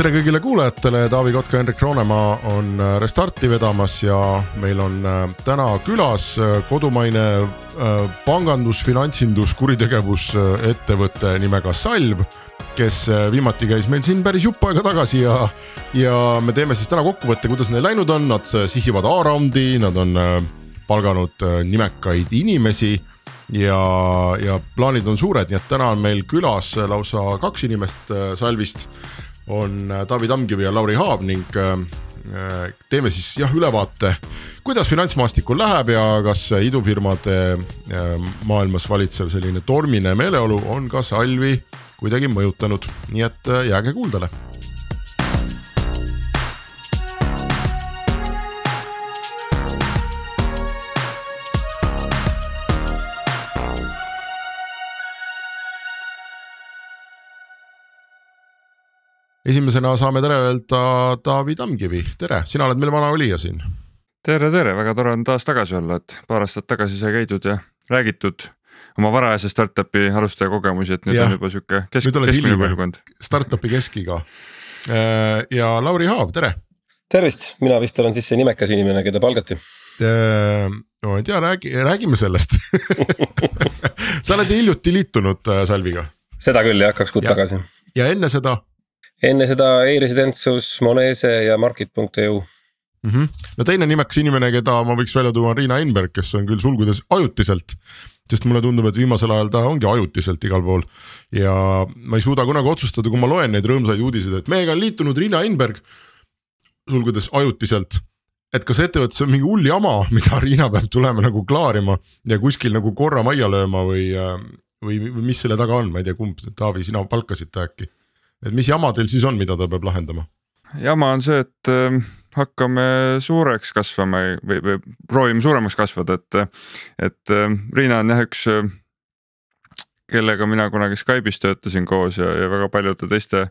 tere kõigile kuulajatele, Taavi Kotka, Hendrik Roonemaa on äh, Restarti vedamas ja meil on äh, täna külas äh, kodumaine pangandus, finantsindus, kuritegevusettevõte nimega Salv kes viimati käis meil siin päris jupp aega tagasi ja, ja me teeme siis täna kokkuvõtte, kuidas neil läinud on, nad sihivad A-raundi, nad on palganud nimekaid inimesi ja, ja plaanid on suured, nii et täna on meil külas lausa kaks inimest Salvist on äh, Taavi Tamkivi ja Lauri Haab ning äh, äh, teeme siis jah ülevaate, kuidas finantsmaastikul läheb ja kas idufirmade maailmas valitsev selline tormine meeleolu on ka Salvi kuidagi mõjutanud, nii et jääge kuuldele esimesena saame tere öelda Taavi Tamkivi, tere, sina oled meil vana olija siin. tere, tere, väga tore on taas tagasi olla, et paar aastat tagasi sai käidud ja räägitud oma varajase startup'i alustaja kogemusi, et nüüd ja. on juba sihuke kesk, keskmine põlvkond. Startup'i keskiga äh, ja Lauri Haav, tere. tervist, mina vist olen siis see nimekas inimene, keda palgati. Äh, no ei tea, räägi, räägime sellest sa oled hiljuti liitunud äh, Salviga. seda küll jah, kaks kuud ja. tagasi. ja enne seda enne seda e-residentsus, Monese ja Market.eu mm. -hmm. no teine nimekas inimene, keda ma võiks välja tuua, on Riina Einberg, kes on küll sulgudes ajutiselt. sest mulle tundub, et viimasel ajal ta ongi ajutiselt igal pool ja ma ei suuda kunagi otsustada, kui ma loen neid rõõmsaid uudiseid, et meiega on liitunud Riina Einberg. sulgudes ajutiselt et kas ettevõttes on mingi hull jama, mida Riina peab tulema nagu klaarima ja kuskil nagu korra majja lööma või, või, või mis selle taga on, ma ei tea, kumb, Taavi, sina palkasid ta äkki? Et mis jama teil siis on, mida ta peab lahendama? jama on see, et äh, hakkame suureks kasvama või, või proovime suuremaks kasvada, et, et äh, Riina on jah üks äh, kellega mina kunagi Skype'is töötasin koos ja, ja väga paljude teiste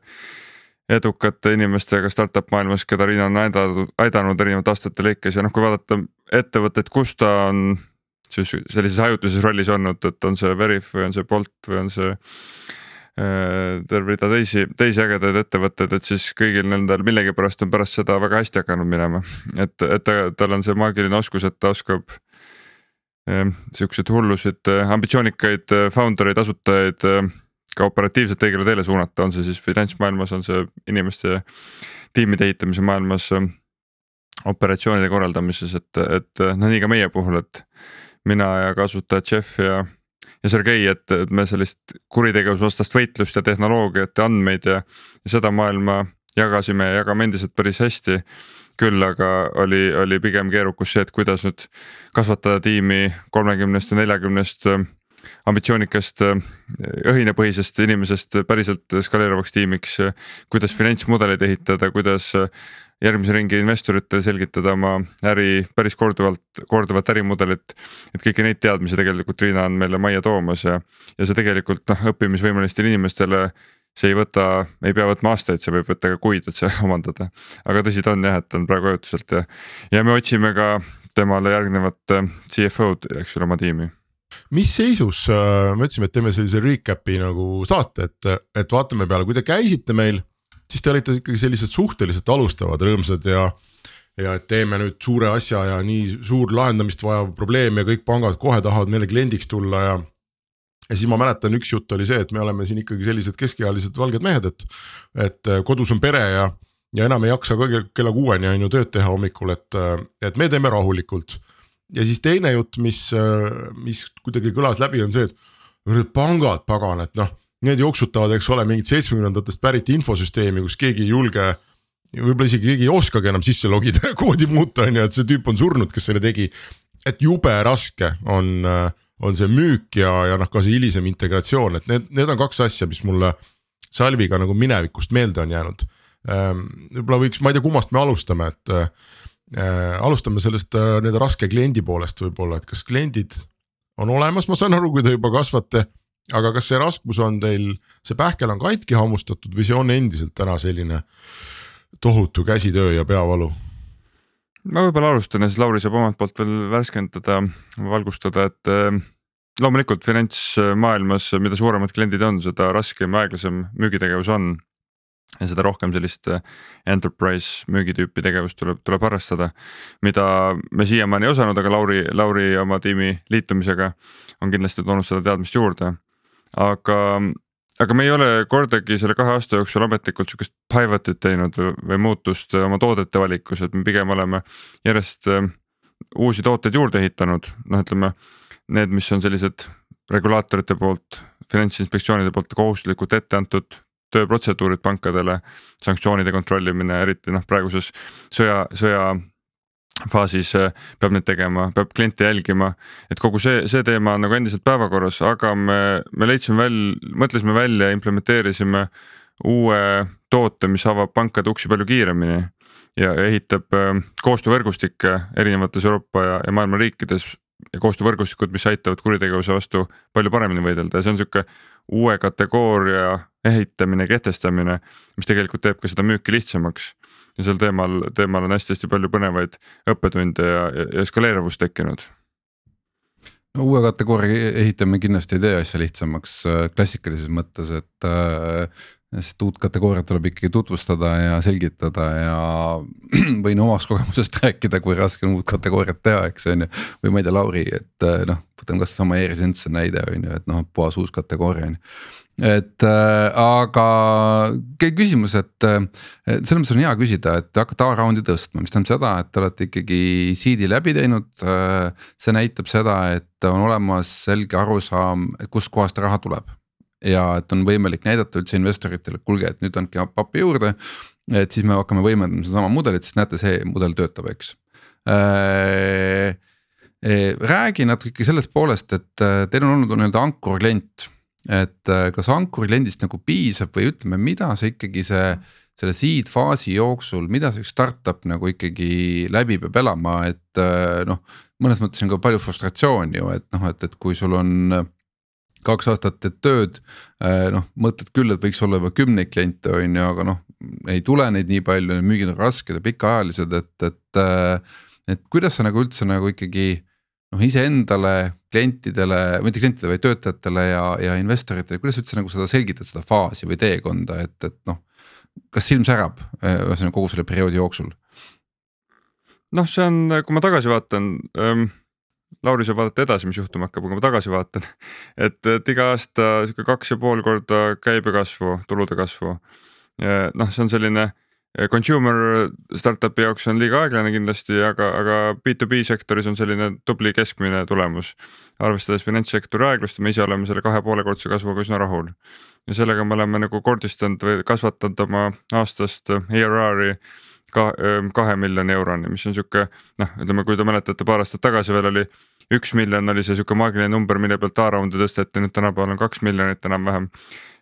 edukate inimestega startup maailmas, keda Riina on aidanud, aidanud erinevate aastate lõikes ja noh, kui vaadata ettevõtet, kus ta on siis sellises ajutises rollis olnud, et on see Veriff või on see Bolt või on see terve rida teisi, teisi ägedaid ettevõtteid, et siis kõigil nendel millegipärast on pärast seda väga hästi hakanud minema. et, et ta, tal on see maagiline oskus, et ta oskab eh, siukseid hullusid eh, ambitsioonikaid eh, founder eid, asutajaid ka operatiivselt õigele teele suunata, on see siis finantsmaailmas, on see inimeste tiimide ehitamise maailmas, operatsioonide korraldamises, et, et noh, nii ka meie puhul, et mina ja kasutajad Jeff ja ja Sergei, et, me sellist kuritegevusvastast võitlust ja tehnoloogiat ja andmeid ja, ja seda maailma jagasime ja jagame endiselt päris hästi. küll aga oli, oli pigem keerukus see, et kuidas nüüd kasvatada tiimi kolmekümnest ja neljakümnest äh, ambitsioonikast äh, õhinapõhisest inimesest päriselt skaleeruvaks tiimiks. kuidas finantsmudeleid ehitada, kuidas järgmise ringi investoritele selgitada oma äri päris korduvalt, korduvat ärimudelit. et kõiki neid teadmisi tegelikult Riina on meile majja toomas ja, ja see tegelikult noh, õppimisvõimelistele inimestele see ei võta, ei pea võtma aastaid, see võib võtta ka kuid, et see omandada. aga tõsi ta on jah, et ta on praegu ajutuselt ja, ja me otsime ka temale järgnevat äh, CFO-d, eks ole, oma tiimi mis seisus, äh, me ütlesime, et teeme sellise recap'i nagu saate, et, et vaatame peale, kui te käisite meil siis te olite ikkagi sellised suhteliselt alustavad, rõõmsad ja ja et teeme nüüd suure asja ja nii suur lahendamist vajav probleem ja kõik pangad kohe tahavad meile kliendiks tulla ja. ja siis ma mäletan, üks jutt oli see, et me oleme siin ikkagi sellised keskealised valged mehed, et, et kodus on pere ja, ja enam ei jaksa ka kella kuueni on ju tööd teha hommikul, et, et me teeme rahulikult. ja siis teine jutt, mis, mis kuidagi kõlas läbi, on see, et pangad, pagan, et noh need jooksutavad, eks ole, mingit seitsmekümnendatest pärit infosüsteemi, kus keegi ei julge. võib-olla isegi keegi ei oskagi enam sisse logida ja koodi muuta, on ju, et see tüüp on surnud, kes selle tegi. et jube raske on, on see müük ja, ja noh, ka see hilisem integratsioon, et need, need on kaks asja, mis mulle Salviga nagu minevikust meelde on jäänud. Ehm, võib-olla võiks, ma ei tea, kummast me alustame, et äh, alustame sellest äh, nii-öelda raske kliendi poolest võib-olla, et kas kliendid on olemas, ma saan aru, kui te juba kasvate aga kas see raskus on teil, see pähkel on katki hammustatud või see on endiselt täna selline tohutu käsitöö ja peavalu? ma võib-olla alustan ja siis Lauri saab omalt poolt veel värskendada, valgustada, et äh, loomulikult finantsmaailmas, mida suuremad kliendid on, seda raskem ja aeglasem müügitegevus on. ja seda rohkem sellist äh, enterprise müügitüüpi tegevust tuleb, tuleb harrastada. mida me siiamaani ei osanud, aga Lauri, Lauri oma tiimi liitumisega on kindlasti toonud seda teadmist juurde. Aga, aga me ei ole kordagi selle kahe aasta jooksul ametlikult sihukest pivot'it teinud või, või muutust oma toodete valikus, et me pigem oleme järjest äh, uusi tooteid juurde ehitanud, noh, ütleme need, mis on sellised regulaatorite poolt, finantsinspektsioonide poolt kohustuslikult ette antud tööprotseduurid pankadele, sanktsioonide kontrollimine, eriti noh, praeguses sõja, sõja faasis äh, peab neid tegema, peab kliente jälgima, et kogu see, see teema on nagu endiselt päevakorras, aga me, me leidsime välja, mõtlesime välja, implementeerisime uue toote, mis avab pankade uksi palju kiiremini ja ehitab äh, koostöövõrgustikke erinevates Euroopa ja, ja maailma riikides ja koostöövõrgustikud, mis aitavad kuritegevuse vastu palju paremini võidelda ja see on sihuke uue kategooria ehitamine, kehtestamine, mis tegelikult teeb ka seda müüki lihtsamaks. Ja sel teemal, teemal on hästi-hästi palju põnevaid õppetunde ja, ja eskaleeruvust tekkinud no uue kategooria ehitamine kindlasti ei tee asja lihtsamaks äh, klassikalises mõttes, et äh, sest uut kategooriat tuleb ikkagi tutvustada ja selgitada ja võin omast kogemusest rääkida, kui raske on uut kategooriat teha, eks on ju. või ma ei tea, Lauri, et äh, noh, võtame kasvõi sama e-residentsus näide on ju, et noh, puhas uus kategooria on ju et äh, aga küsimus, et äh, selles mõttes on hea küsida, et hakata A-raundi tõstma, mis tähendab seda, et te olete ikkagi seed'i läbi teinud äh,. see näitab seda, et on olemas selge arusaam, kustkohast raha tuleb ja et on võimalik näidata üldse investoritele, et kuulge, et nüüd andke pappi juurde. et siis me hakkame võimendama sedasama mudelit, sest näete, see mudel töötab, eks äh,. äh räägi natuke sellest poolest, et äh, teil on olnud nii-öelda ankurklient, et äh, kas ankurkliendist nagu piisab või ütleme, mida see ikkagi see selle seed faasi jooksul, mida see üks startup nagu ikkagi läbi peab elama, et noh. mõnes mõttes on ka palju frustratsiooni ju, et noh, et, et kui sul on kaks aastat teed tööd, äh, noh mõtled küll, et võiks olla juba kümneid kliente on ju, aga noh, ei tule neid nii palju, müügid on rasked ja pikaajalised, et, et. Äh, et kuidas sa nagu üldse nagu ikkagi noh, iseendale, klientidele, mitte klientidele, vaid töötajatele ja, ja investoritele, kuidas üldse nagu seda selgitad, seda faasi või teekonda, et, et noh. kas silm särab äh, ühesõnaga kogu selle perioodi jooksul? noh, see on, kui ma tagasi vaatan ähm Lauri saab vaadata edasi, mis juhtuma hakkab, aga ma tagasi vaatan. et, et iga aasta sihuke kaks ja pool korda käibekasvu, tulude kasvu. noh, see on selline eh, consumer startup'i jaoks on liiga aeglane kindlasti, aga, aga B2B sektoris on selline tubli keskmine tulemus. arvestades finantssektori aeglust, me ise oleme selle kahe poole kordse kasvuga üsna rahul. ja sellega me oleme nagu kordistanud või kasvatanud oma aastast ARR-i ka, kahe miljoni euroni, mis on sihuke noh, ütleme, kui te mäletate, paar aastat tagasi veel oli üks miljon oli see sihuke maagiline number, mille pealt A-raundi tõsteti, nüüd tänapäeval on kaks miljonit enam-vähem.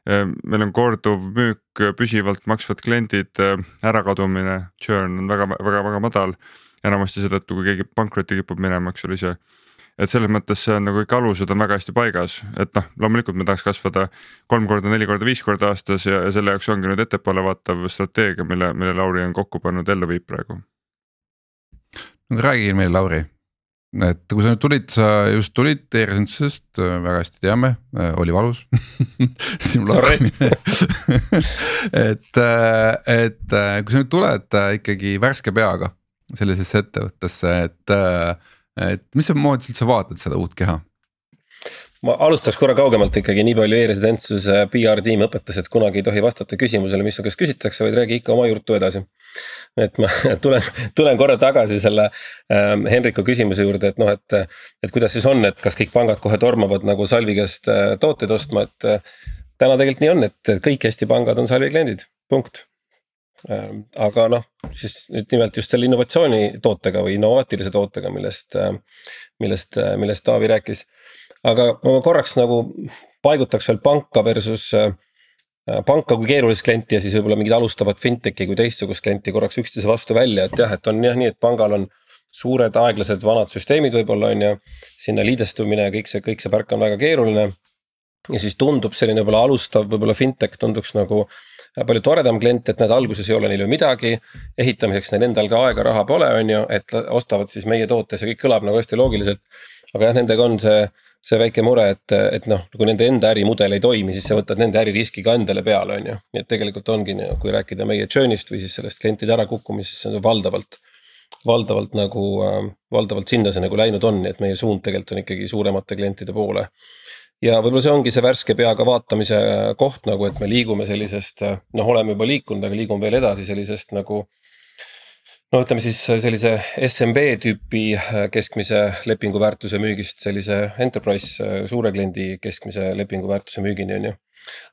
Meil on korduv müük, püsivalt maksvad kliendid, ärakadumine, churn on väga-väga-väga madal. enamasti seetõttu, kui keegi pankrotti kipub minema, eks ole, ise et selles mõttes see on nagu kõik alused on väga hästi paigas, et noh, loomulikult me tahaks kasvada kolm korda, neli korda, viis korda aastas ja, ja selle jaoks ongi nüüd ettepoole vaatav strateegia, mille, mille Lauri on kokku pannud, ellu viib praegu. no räägi meile, Lauri, et kui sa nüüd tulid, sa just tulid e-residentsusest, väga hästi teame, oli valus sinu lahkumine et, et kui sa nüüd tuled ikkagi värske peaga sellisesse ettevõttesse, et et mismoodi sa üldse vaatad seda uut keha? Ma alustaks korra kaugemalt ikkagi, nii palju e-residentsuse PR tiim õpetas, et kunagi ei tohi vastata küsimusele, mis su käest küsitakse, vaid räägi ikka oma juttu edasi. et ma tulen, tulen korra tagasi selle ähm, Henriku küsimuse juurde, et noh, et, et kuidas siis on, et kas kõik pangad kohe tormavad nagu Salvi käest äh, tooteid ostma, et äh,. täna tegelikult nii on, et kõik Eesti pangad on Salvi kliendid, punkt Ehm, aga noh, siis nüüd nimelt just selle innovatsioonitootega või innovaatilise tootega, millest, äh, millest, äh, millest Taavi rääkis. Aga ma korraks nagu paigutaks veel panka versus äh, panka kui keerulist klienti ja siis võib-olla mingit alustavat fintech'i kui teistsugust klienti korraks üksteise vastu välja, et jah, et on jah nii, et pangal on suured aeglased vanad süsteemid võib-olla on ju, sinna liidestumine ja kõik see, kõik see värk on väga keeruline. ja siis tundub selline võib-olla alustav, võib-olla fintech tunduks nagu palju toredam klient, et näed, alguses ei ole neil ju midagi. ehitamiseks neil endal ka aega, raha pole, on ju, et ostavad siis meie toote, see kõik kõlab nagu hästi loogiliselt. aga jah, nendega on see, see väike mure, et, et noh, kui nende enda ärimudel ei toimi, siis sa võtad nende äririski ka endale peale, on ju. nii et tegelikult ongi, kui rääkida meie churn'ist või siis sellest klientide ärakukkumisest, see on valdavalt valdavalt nagu äh,, valdavalt sinna see nagu läinud on, nii et meie suund tegelikult on ikkagi suuremate klientide poole. ja võib-olla see ongi see värske peaga vaatamise koht nagu, et me liigume sellisest, noh, oleme juba liikunud, aga liigume veel edasi sellisest nagu no ütleme siis sellise SMB tüüpi äh, keskmise lepingu väärtuse müügist sellise enterprise äh, suure kliendi keskmise lepingu väärtuse müügini on ju.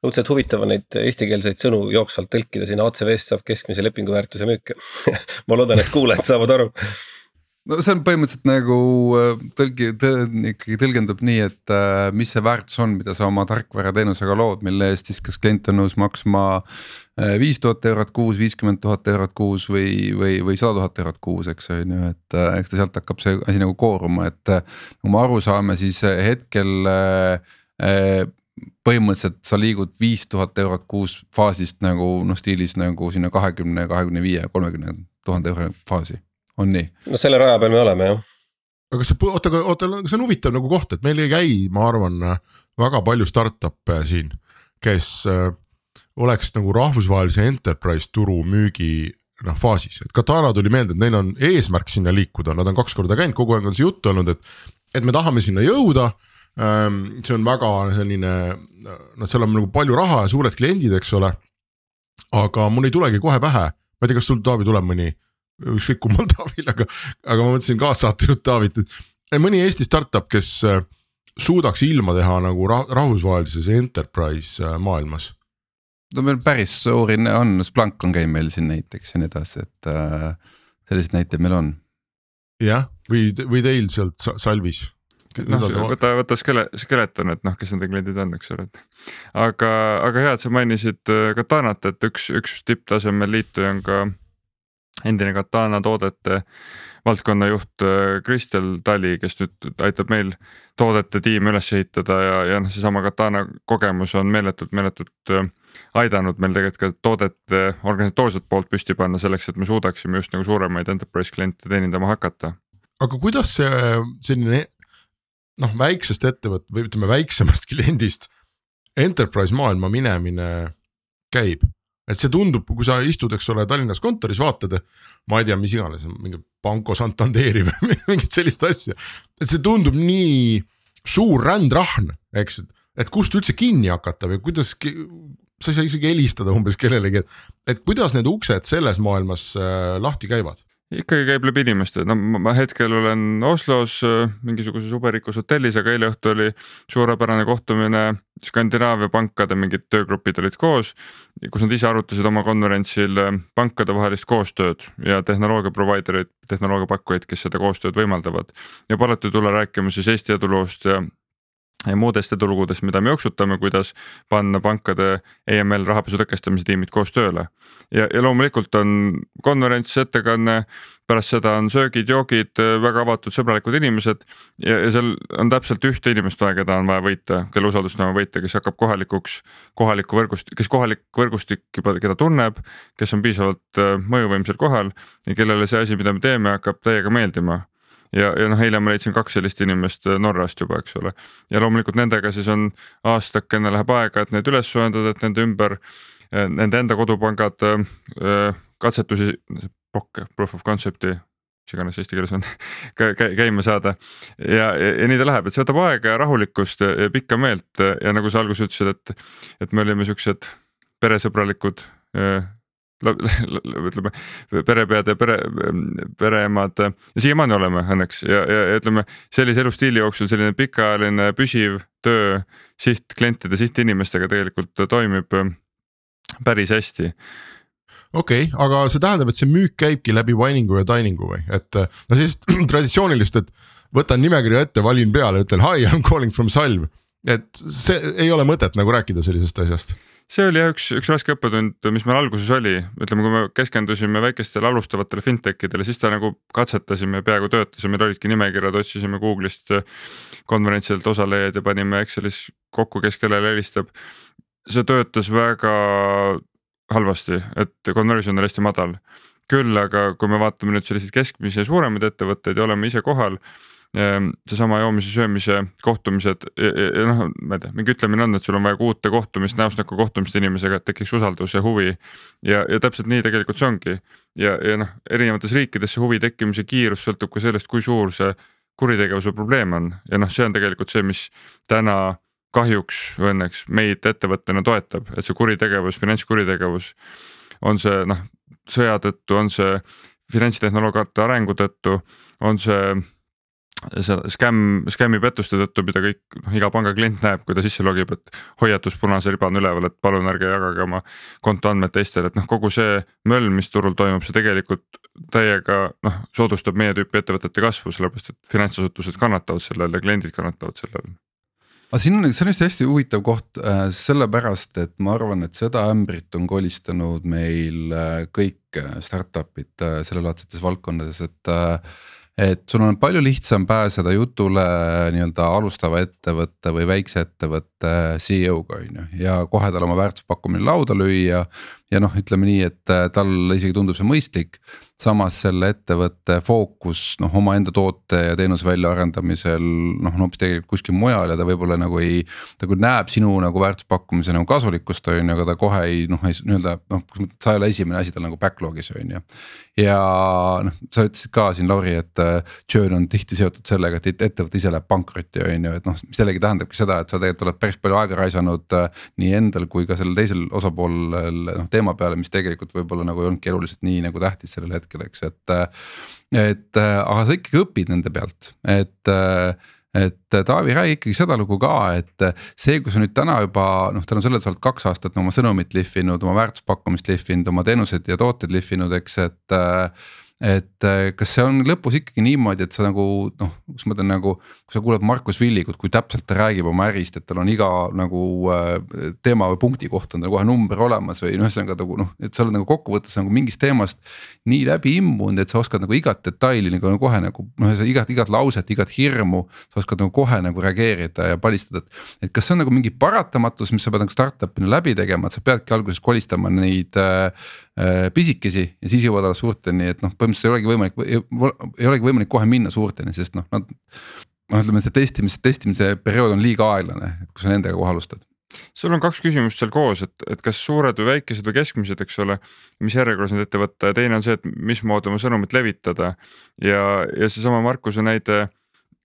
õudselt huvitav on neid eestikeelseid sõnu jooksvalt tõlkida, siin ACV-st saab keskmise lepingu väärtuse müük ma loodan, et kuulajad saavad aru no see on põhimõtteliselt nagu äh, tõlgi tõl,, ikkagi tõlgendub nii, et äh, mis see väärtus on, mida sa oma tarkvarateenusega lood, mille eest siis kas klient on nõus maksma äh,. Viis tuhat eurot kuus, viiskümmend tuhat eurot kuus või, või, või sada tuhat eurot kuus, eks on ju, et äh, eks ta sealt hakkab see asi nagu kooruma, et. nagu me aru saame, siis äh, hetkel äh, äh, põhimõtteliselt sa liigud viis tuhat eurot kuus faasist nagu noh, stiilis nagu sinna kahekümne, kahekümne viie, kolmekümne tuhande euro faasi on nii? no selle raja peal me oleme jah. aga see, oota, aga oota, see on huvitav nagu koht, et meil ei käi, ma arvan, väga palju startup'e siin, kes äh, oleks nagu rahvusvahelise enterprise turu müügi noh faasis, et Katana tuli meelde, et neil on eesmärk sinna liikuda, nad on kaks korda käinud, kogu aeg on see juttu olnud, et. et me tahame sinna jõuda ähm,. see on väga selline, noh, seal on nagu palju raha ja suured kliendid, eks ole. aga mul ei tulegi kohe pähe, ma ei tea, kas sul Taavi tuleb mõni ükskõik kummal Taavil, aga, aga ma mõtlesin kaassaatejuht Taavit, et mõni Eesti startup, kes suudaks ilma teha nagu rahvusvahelises enterprise äh, maailmas. No meil päris suuri on, Splunk on käinud meil siin näiteks ja nii edasi, et äh, selliseid näiteid meil on. jah, või, või teil sealt Salvis noh, võta, võta skele-, skeleton, et noh, kes nende kliendid on, eks ole, et. aga, aga hea, et sa mainisid äh, Katanat, et üks, üks tipptasemel liituja on ka endine Katana toodete valdkonna juht äh, Kristel Tali, kes nüüd aitab meil toodete tiimi üles ehitada ja, ja noh, seesama Katana kogemus on meeletult, meeletult äh, aidanud meil tegelikult ka toodete organisatoorset poolt püsti panna selleks, et me suudaksime just nagu suuremaid enterprise kliente teenindama hakata. aga kuidas see selline noh, väiksest ettevõtte või ütleme väiksemast kliendist enterprise maailma minemine käib? et see tundub, kui sa istud, eks ole, Tallinnas kontoris, vaatad, ma ei tea, mis iganes, mingi Banco Santanderi või mingit sellist asja. et see tundub nii suur rändrahn, eks, et kust üldse kinni hakata või kuidas, sa ei saa isegi helistada umbes kellelegi, et, et kuidas need uksed selles maailmas äh, lahti käivad ikkagi käib läbi inimeste, no ma hetkel olen Oslos äh, mingisuguses uberikus hotellis, aga eile õhtul oli suurepärane kohtumine. Skandinaavia pankade mingid töögrupid olid koos, kus nad ise arutasid oma konverentsil äh, pankade vahelist koostööd ja tehnoloogia provider eid, tehnoloogiapakkujaid, kes seda koostööd võimaldavad. ja paluti tulla rääkima siis Eesti eduloost ja muudest edulugudest, mida me jooksutame, kuidas panna pankade EML rahapesu tõkestamise tiimid koos tööle. ja, ja loomulikult on konverents, ettekanne, pärast seda on söögid-joogid, väga avatud, sõbralikud inimesed. ja, ja seal on täpselt ühte inimest vaja, keda on vaja võita, kelle usaldust on vaja võita, kes hakkab kohalikuks, kohalikku võrgust, kes kohalik võrgustik juba, keda tunneb. kes on piisavalt äh, mõjuvõimsal kohal ja kellele see asi, mida me teeme, hakkab täiega meeldima ja, ja noh, eile ma leidsin kaks sellist inimest äh, Norrast juba, eks ole. ja loomulikult nendega siis on aastakene läheb aega, et neid üles soojendada, et nende ümber, äh, nende enda kodupangad äh, katsetusi, POC, proof of concept'i mis iganes eesti keeles on käima saada. ja, ja, ja nii ta läheb, et see võtab aega ja rahulikkust ja, ja pikka meelt ja nagu sa alguses ütlesid, et, et me olime siuksed peresõbralikud ütleme perepead ja pere, pereemad ja siiamaani oleme õnneks ja, ja, ja ütleme sellise elustiili jooksul selline pikaajaline püsiv töö siht klientide, sihtinimestega tegelikult toimib päris hästi. Okei okay,, aga see tähendab, et see müük käibki läbi wine'ingu ja dining'u või, et no sellist traditsioonilist, et võtan nimekirja ette, valin peale, ütlen hi, I m calling from Salv. et see ei ole mõtet nagu rääkida sellisest asjast see oli jah üks, üks raske õppetund, mis meil alguses oli, ütleme, kui me keskendusime väikestele alustavatele fintech idele, siis ta nagu katsetasime peaaegu töötas ja meil olidki nimekirjad, otsisime Google'ist konverentsilt osalejaid ja panime Excelis kokku, kes kellele helistab. see töötas väga halvasti, et conversion oli hästi madal. küll aga kui me vaatame nüüd selliseid keskmisi ja suuremaid ettevõtteid ja oleme ise kohal seesama joomise, söömise, kohtumised ja, noh, ma ei tea, mingi ütlemine on, et sul on vaja kuute kohtumist, näost näkku kohtumist inimesega, et tekiks usaldus ja huvi. ja, ja täpselt nii tegelikult see ongi ja, ja noh, erinevates riikides see huvi tekkimise kiirus sõltub ka sellest, kui suur see kuritegevuse probleem on ja noh, see on tegelikult see, mis täna kahjuks või õnneks meid ettevõttena toetab, et see kuritegevus, finantskuritegevus on see noh, sõja tõttu, on see finantstehnoloogiate arengu tõttu, on see see skämm, skämmipettuste tõttu, mida kõik, noh iga panga klient näeb, kui ta sisse logib, et hoiatus punase ribana üleval, et palun ärge jagage oma kontoandmed teistele, et noh, kogu see möll, mis turul toimub, see tegelikult täiega noh, soodustab meie tüüpi ettevõtete kasvu, sellepärast et finantsasutused kannatavad sellel ja kliendid kannatavad sellel aga siin on, see on hästi hästi huvitav koht äh, sellepärast, et ma arvan, et seda ämbrit on kolistanud meil äh, kõik äh, startup'id sellelaadsetes valdkondades, et et sul on palju lihtsam pääseda jutule nii-öelda alustava ettevõtte või väikse ettevõtte CEO-ga on ju ja kohe tal oma väärtuspakkumine lauda lüüa. ja noh, ütleme nii, et äh, tal isegi tundub see mõistlik samas selle ettevõtte fookus noh, omaenda toote ja teenuse väljaarendamisel noh, on hoopis tegelikult kuskil mujal ja ta võib-olla nagu ei. ta küll näeb sinu nagu väärtuspakkumise nagu kasulikkust on ju, aga ta kohe ei noh, ei nii-öelda noh, sa ei ole esimene asi tal nagu backlog'is on ju. Ja noh, sa ütlesid ka siin Lauri, et äh, churn on tihti seotud sellega, et ettevõte ise läheb pankrotti on ju, et noh, mis jällegi tähendabki seda, et sa tegelikult oled päris palju aega raisanud äh, nii endal kui ka sellel teisel osapoolel noh teema peale, mis tegelikult võib-olla nagu ei olnudki eluliselt nii nagu tähtis sellel hetkel eks, et. et aga sa ikkagi õpid nende pealt, et et Taavi, räägi ikkagi seda lugu ka, et see, kui sa nüüd täna juba noh, tänu sellele sa oled kaks aastat oma sõnumit lihvinud, oma väärtuspakkumist lihvinud, oma teenuseid ja tooteid lihvinud, eks, et et äh, kas see on lõpus ikkagi niimoodi, et sa nagu noh, kuidas ma ütlen nagu, kui sa kuuled Markus Villigut, kui täpselt ta räägib oma ärist, et tal on iga nagu äh, teema või punkti kohta on tal kohe number olemas või noh, ühesõnaga nagu noh, et sa oled nagu kokkuvõttes nagu mingist teemast. nii läbi immunud, et sa oskad nagu igat detaili nagu kohe nagu noh, igat, igat lauset, igat hirmu. sa oskad nagu kohe nagu reageerida ja palistada, et, et kas see on nagu mingi paratamatus, mis sa pead nagu startup'ina läbi tegema, et sa peadki alguses kolistama neid äh, Äh, pisikesi ja siis jõuad alles suurteni, et noh, põhimõtteliselt ei olegi võimalik, ei olegi võimalik kohe minna suurteni, sest noh, nad. noh, ütleme see testimise, testimise periood on liiga aeglane, kui sa nendega kohe alustad sul on kaks küsimust seal koos, et, et kas suured või väikesed või keskmised, eks ole. mis järjekorras neid ette võtta ja teine on see, et mismoodi oma sõnumit levitada ja, ja seesama Markuse näide.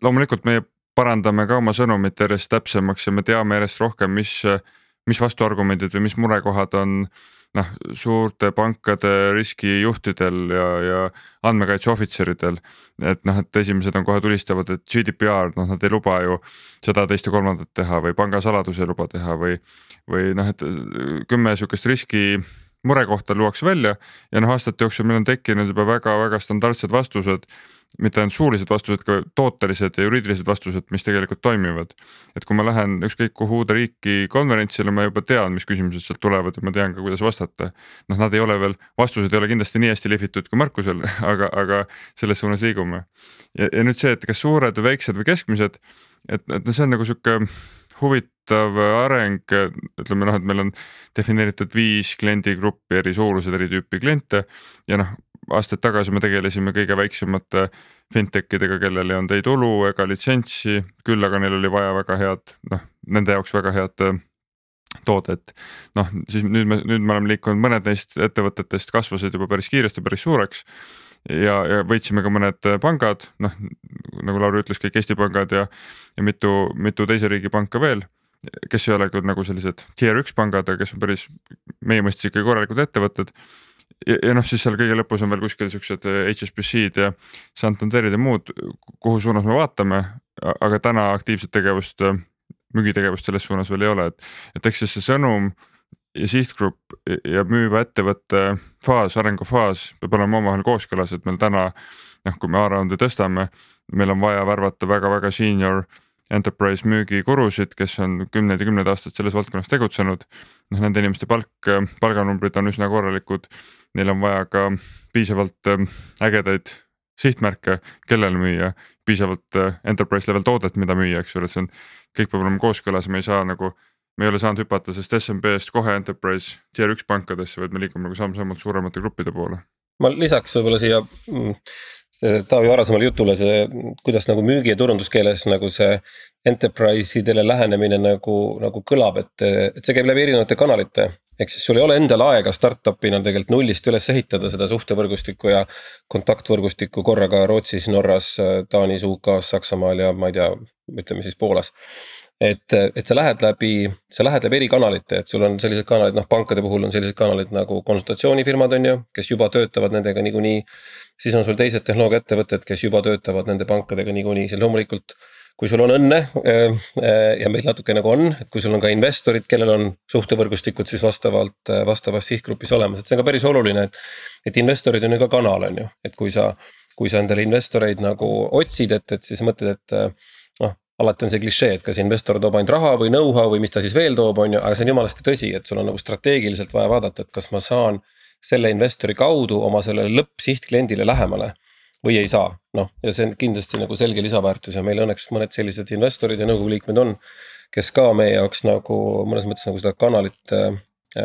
loomulikult meie parandame ka oma sõnumit järjest täpsemaks ja me teame järjest rohkem, mis, mis vastuargumendid või mis murekohad on noh, suurte pankade riskijuhtidel ja, ja andmekaitse ohvitseridel. et noh, et esimesed on kohe tulistavad, et GDPR, noh, nad ei luba ju seda, teist ja kolmandat teha või pangasaladusi ei luba teha või, või noh, et kümme sihukest riski murekohta luuakse välja ja noh, aastate jooksul meil on tekkinud juba väga-väga standardsed vastused mitte ainult suulised vastused, ka tootelised ja juriidilised vastused, mis tegelikult toimivad. et kui ma lähen ükskõik kuhu uude riiki konverentsile, ma juba tean, mis küsimused sealt tulevad ja ma tean ka, kuidas vastata. noh, nad ei ole veel, vastused ei ole kindlasti nii hästi lihvitud kui Markusel, aga, aga selles suunas liigume. ja, ja nüüd see, et kas suured või väiksed või keskmised, et, et noh, see on nagu sihuke huvitav areng, ütleme noh, et meil on defineeritud viis kliendigruppi, eri suurused, eri tüüpi kliente ja noh, aastaid tagasi me tegelesime kõige väiksemate fintech idega, kellel ei olnud ei tulu ega litsentsi, küll aga neil oli vaja väga head, noh nende jaoks väga head äh, toodet. noh, siis nüüd me, nüüd me oleme liikunud, mõned neist ettevõtetest kasvasid juba päris kiiresti, päris suureks. ja, ja võitsime ka mõned äh, pangad, noh nagu Lauri ütles, kõik Eesti pangad ja, ja mitu, mitu teise riigi panka veel kes ei ole küll nagu sellised tier üks pangad, aga kes on päris meie mõistes ikkagi korralikud ettevõtted ja, ja noh, siis seal kõige lõpus on veel kuskil siuksed HSBC-d äh, ja Santanderid ja muud, kuhu suunas me vaatame, aga täna aktiivset tegevust, äh, müügitegevust selles suunas veel ei ole, et, et eks siis see sõnum ja sihtgrupp ja müüva ettevõtte faas, arengufaas peab olema omavahel kooskõlas, et meil täna noh, kui me A-raundi tõstame, meil on vaja värvata väga-väga senior enterprise müügikurusid, kes on kümneid ja kümneid aastaid selles valdkonnas tegutsenud. noh, nende inimeste palk, palganumbrid on üsna korralikud neil on vaja ka piisavalt ähm, ägedaid sihtmärke, kellele müüa, piisavalt äh, enterprise level toodet, mida müüa, eks ole, et see on, kõik peab olema kooskõlas, me ei saa nagu. me ei ole saanud hüpata sellest SMB-st kohe enterprise tier üks pankadesse, vaid me liigume nagu samm-sammult suuremate gruppide poole ma lisaks võib-olla siia mm, Taavi varasemale jutule see, kuidas nagu müügi ja turunduskeeles nagu see enterprise idele lähenemine nagu, nagu kõlab, et, et see käib läbi erinevate kanalite. ehk siis sul ei ole endal aega startup'ina tegelikult nullist üles ehitada seda suhtevõrgustikku ja kontaktvõrgustikku korraga Rootsis, Norras, Taanis, UK-s, Saksamaal ja ma ei tea, ütleme siis Poolas et, et sa lähed läbi, sa lähed läbi eri kanalite, et sul on sellised kanalid, noh pankade puhul on sellised kanalid nagu konsultatsioonifirmad on ju, kes juba töötavad nendega niikuinii. siis on sul teised tehnoloogiaettevõtted, kes juba töötavad nende pankadega niikuinii, siis loomulikult. kui sul on õnne äh, äh, ja meil natuke nagu on, et kui sul on ka investorid, kellel on suhtevõrgustikud siis vastavalt, äh, vastavas sihtgrupis olemas, et see on ka päris oluline, et. et investorid on ju ka kanal, on ju, et kui sa, kui sa endale investoreid nagu otsid, et, et siis mõtled, et alati on see klišee, et kas investor toob ainult raha või know-how või mis ta siis veel toob, on ju, aga see on jumalasti tõsi, et sul on nagu strateegiliselt vaja vaadata, et kas ma saan. selle investori kaudu oma sellele lõppsihtkliendile lähemale või ei saa, noh ja see on kindlasti nagu selge lisaväärtus ja meil õnneks mõned sellised investorid ja nõukogu liikmed on. kes ka meie jaoks nagu mõnes mõttes nagu seda kanalit äh,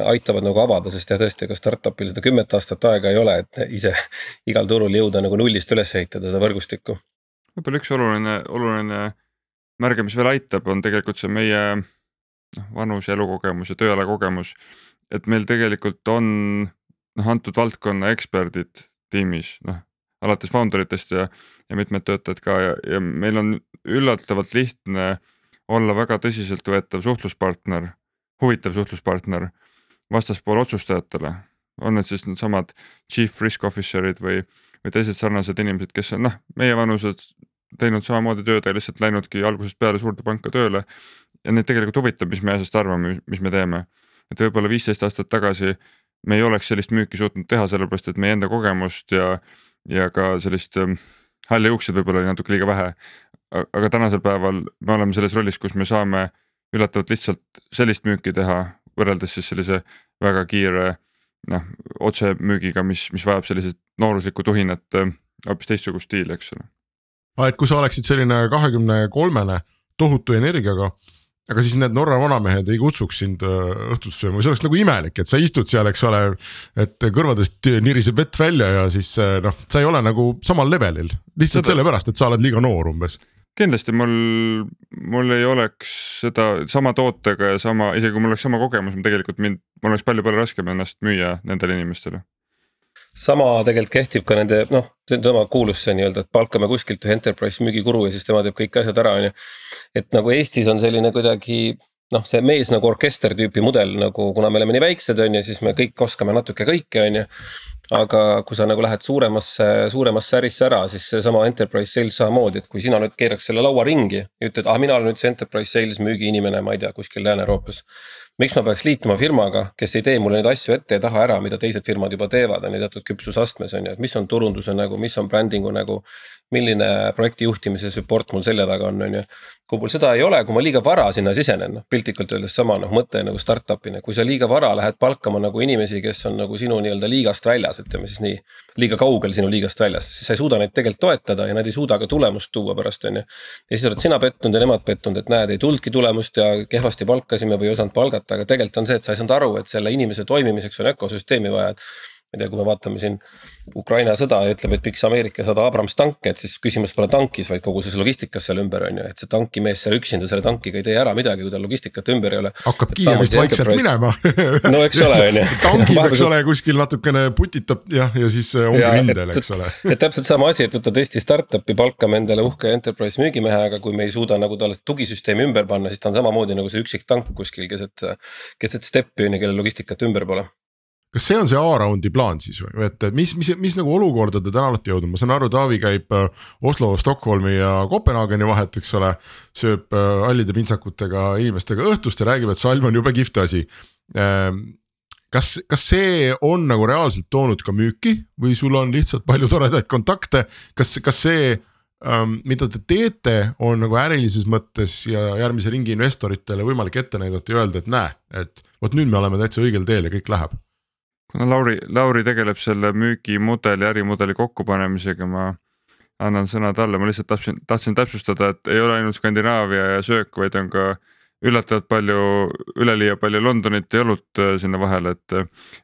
aitavad nagu avada, sest jah, tõesti, ega startup'il seda kümmet aastat aega ei ole, et ise igal turul jõuda nagu nullist üles ehitada seda võrgustikku. võib-olla üks oluline, oluline märge, mis veel aitab, on tegelikult see meie noh, vanus ja elukogemus ja tööala kogemus. et meil tegelikult on noh, antud valdkonna eksperdid tiimis, noh alates founder itest ja, ja mitmed töötajad ka ja, ja meil on üllatavalt lihtne olla väga tõsiseltvõetav suhtluspartner, huvitav suhtluspartner vastaspoole otsustajatele. on need siis needsamad chief risk officer'id või, või teised sarnased inimesed, kes on noh, meie vanused teinud samamoodi tööd ja lihtsalt läinudki algusest peale suurde panka tööle. ja neid tegelikult huvitab, mis me asjast arvame, mis me teeme. et võib-olla viisteist aastat tagasi me ei oleks sellist müüki suutnud teha, sellepärast et meie enda kogemust ja, ja ka sellist ähm, halle juukseid võib-olla oli natuke liiga vähe. aga tänasel päeval me oleme selles rollis, kus me saame üllatavalt lihtsalt sellist müüki teha, võrreldes siis sellise väga kiire noh, otsemüügiga, mis, mis vajab sellisest nooruslikku tuhinat, äh, hoopis teistsugust stiili, eks ole et kui sa oleksid selline kahekümne kolmene tohutu energiaga aga siis need Norra vanamehed ei kutsuks sind äh, õhtust sööma see oleks nagu imelik, et sa istud seal, eks ole. et kõrvadest niriseb vett välja ja siis äh, noh, sa ei ole nagu samal levelil lihtsalt Seda... sellepärast, et sa oled liiga noor umbes. kindlasti mul, mul ei oleks seda sama tootega ja sama, isegi kui mul oleks sama kogemus, ma tegelikult mind, mul oleks palju-palju raskem ennast müüa nendele inimestele sama tegelikult kehtib ka nende noh, tema kuulus see nii-öelda, et palkame kuskilt ühe enterprise müügikuru ja siis tema teeb kõik asjad ära, on ju. et nagu Eestis on selline kuidagi noh, see mees nagu orkester tüüpi mudel nagu, kuna me oleme nii väiksed, on ju, siis me kõik oskame natuke kõike, on ju. Aga kui sa nagu lähed suuremasse, suuremasse ärisse ära, siis seesama enterprise sales samamoodi, et kui sina nüüd keeraks selle laua ringi ja ütled, ah, mina olen nüüd see enterprise sales müügiinimene, ma ei tea, kuskil Lääne-Euroopas miks ma peaks liituma firmaga, kes ei tee mulle neid asju ette ja taha ära, mida teised firmad juba teevad, on ju teatud küpsusastmes on ju, et mis on turunduse nägu, mis on brändingu nägu. milline projekti juhtimise support mul selja taga on, on ju. kui mul seda ei ole, kui ma liiga vara sinna sisenen, noh piltlikult öeldes sama noh mõte nagu startup'ina, kui sa liiga vara lähed palkama nagu inimesi, kes on nagu sinu nii-öelda liigast väljas, ütleme siis nii. liiga kaugel sinu liigast väljas, siis sa ei suuda neid tegelikult toetada ja nad ei suuda ka tulemust tuua pärast, on ju. ja siis oled sina pettunud ja nemad pettunud, et näed, ei tulnudki tulemust ja kehvasti palkasime või ei osanud palgata, aga tegelikult on see, et sa ei saanud aru, et selle inimese toimimiseks on ökosüsteemi vaja, et ma ei tea, kui me vaatame siin Ukraina sõda ja ütleb, et miks Ameerika saada Abrams tanke, et siis küsimus pole tankis, vaid kogu selles logistikas seal ümber on ju, et see tankimees seal üksinda selle tankiga ei tee ära midagi, kui tal logistikat ümber ei ole. hakkab Kiievist vaikselt minema no eks ole, on ju. tankib, eks ole, kuskil natukene putitab jah, ja siis äh, ongi rindel, eks ole. et täpselt sama asi, et võtad Eesti startup'i, palkame endale uhke enterprise müügimehe, aga kui me ei suuda nagu talle tugisüsteemi ümber panna, siis ta on samamoodi nagu see üksik tank kuskil keset, keset steppi on ju, kellel logistikat ümber pole kas see on see A-raundi plaan siis või, et mis, mis, mis nagu olukorda te täna olete jõudnud, ma saan aru, Taavi käib äh, Oslo, Stockholmi ja Kopenhaageni vahet, eks ole. sööb äh, hallide pintsakutega inimestega õhtust ja räägib, et salv on jube kihvt asi. Ähm, kas, kas see on nagu reaalselt toonud ka müüki või sul on lihtsalt palju toredaid kontakte, kas, kas see um,, mida te teete, on nagu ärilises mõttes ja järgmise ringi investoritele võimalik ette näidata ja öelda, et näe, et vot nüüd me oleme täitsa õigel teel ja kõik läheb kuna Lauri, Lauri tegeleb selle müügimudeli, ärimudeli kokkupanemisega, ma annan sõna talle, ma lihtsalt tahtsin, tahtsin täpsustada, et ei ole ainult Skandinaavia ja söök, vaid on ka üllatavalt palju, üleliia palju Londonit ja õlut äh, sinna vahele, et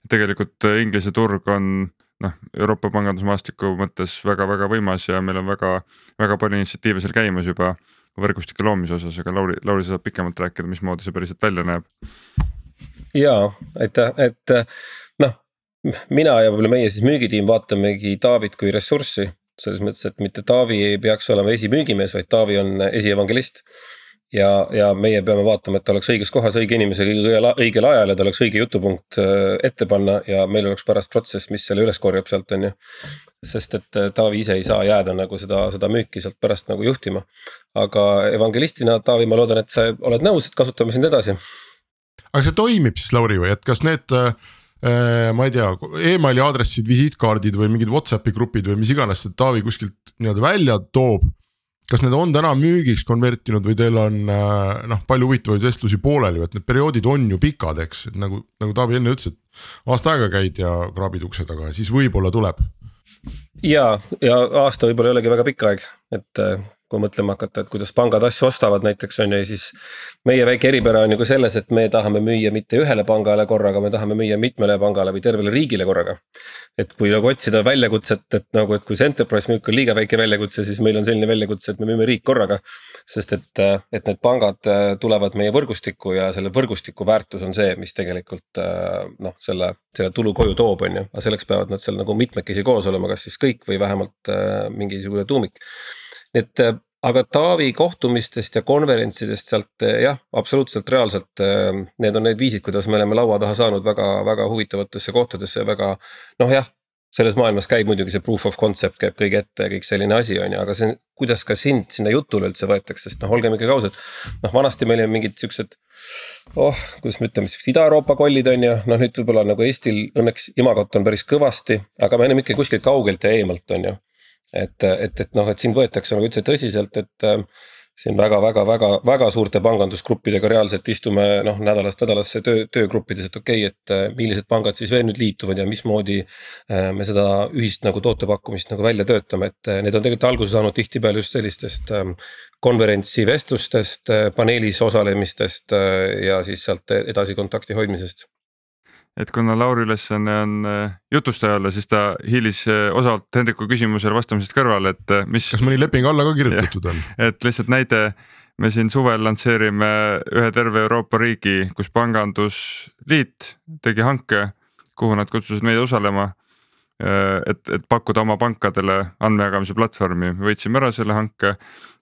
tegelikult Inglise turg on noh, Euroopa pangandusmaastiku mõttes väga-väga võimas ja meil on väga-väga palju initsiatiive seal käimas juba võrgustike loomise osas, aga Lauri, Lauri saab pikemalt rääkida, mismoodi see päriselt välja näeb. ja aitäh, et noh, mina ja võib-olla meie siis müügitiim vaatamegi Taavit kui ressurssi selles mõttes, et mitte Taavi ei peaks olema esimüügimees, vaid Taavi on esievangelist ja, ja meie peame vaatama, et ta oleks õiges kohas õige inimesega õigel, õigel ajal ja tal oleks õige jutupunkt äh, ette panna ja meil oleks pärast protsess, mis selle üles korjab sealt, on ju. sest et äh, Taavi ise ei saa jääda nagu seda, seda müüki sealt pärast nagu juhtima. aga evangelistina, Taavi, ma loodan, et sa oled nõus, et kasutame sind edasi. aga see toimib siis Lauri või, et kas need äh, ma ei tea e, emaili aadressid, visiitkaardid või mingid Whatsappi grupid või mis iganes Taavi kuskilt nii-öelda välja toob kas need on täna müügiks konvertinud või teil on äh, noh, palju huvitavaid vestlusi pooleli, et need perioodid on ju pikad, eks, et nagu, nagu Taavi enne ütles, et aasta aega käid ja kraabid ukse taga ja siis võib-olla tuleb. ja, ja aasta võib-olla ei olegi väga pikk aeg, et äh, kui mõtlema hakata, et kuidas pangad asju ostavad näiteks on ju ja siis. meie väike eripära on ju ka selles, et me tahame müüa mitte ühele pangale korraga, me tahame müüa mitmele pangale või tervele riigile korraga. et kui nagu otsida väljakutset, et nagu, et kui see enterprise müük on liiga väike väljakutse, siis meil on selline väljakutse, et me müüme riik korraga. sest et, et need pangad äh, tulevad meie võrgustikku ja selle võrgustiku väärtus on see, mis tegelikult äh, noh, selle, selle tulu koju toob, on ju, aga selleks peavad nad seal nagu mitmekesi koos olema, kas siis kõik või vähemalt äh, mingisugune tuumik et äh, aga Taavi kohtumistest ja konverentsidest sealt äh, jah, absoluutselt reaalselt. Äh, need on need viisid, kuidas me oleme laua taha saanud väga-väga huvitavatesse kohtadesse ja väga noh, jah. selles maailmas käib muidugi see proof of concept käib kõige ette ja kõik selline asi on ju, aga see, kuidas ka sind sinna jutule üldse võetakse, sest noh, olgem ikkagi ausad. noh, vanasti meil olid mingid siuksed oh, kuidas me ütleme, siuksed Ida-Euroopa kollid on ju, noh nüüd võib-olla nagu Eestil õnneks imagot on päris kõvasti, aga me oleme ikka kuskilt kaugelt ja eemalt, on ju et, et, et noh, et sind võetakse nagu üldse tõsiselt, et äh, siin väga-väga-väga-väga suurte pangandusgruppidega reaalselt istume noh, nädalast nädalasse töö, töögruppides, et okei okay,, et äh, millised pangad siis veel nüüd liituvad ja mismoodi. Äh, me seda ühist nagu tootepakkumist nagu välja töötame, et need on tegelikult alguse saanud tihtipeale just sellistest ähm, konverentsi vestlustest, paneelis osalemistest ja siis sealt edasi kontakti hoidmisest et kuna Lauri ülesanne on äh, jutustaja olla, siis ta hiilis äh, osavalt Hendriku küsimusele vastamisest kõrvale, et äh, mis. kas mõni leping alla ka kirjutatud on? et lihtsalt näide, me siin suvel lansseerime ühe terve Euroopa riigi, kus pangandusliit tegi hanke, kuhu nad kutsusid meid osalema et, et pakkuda oma pankadele andmejagamise platvormi, me võitsime ära selle hanke.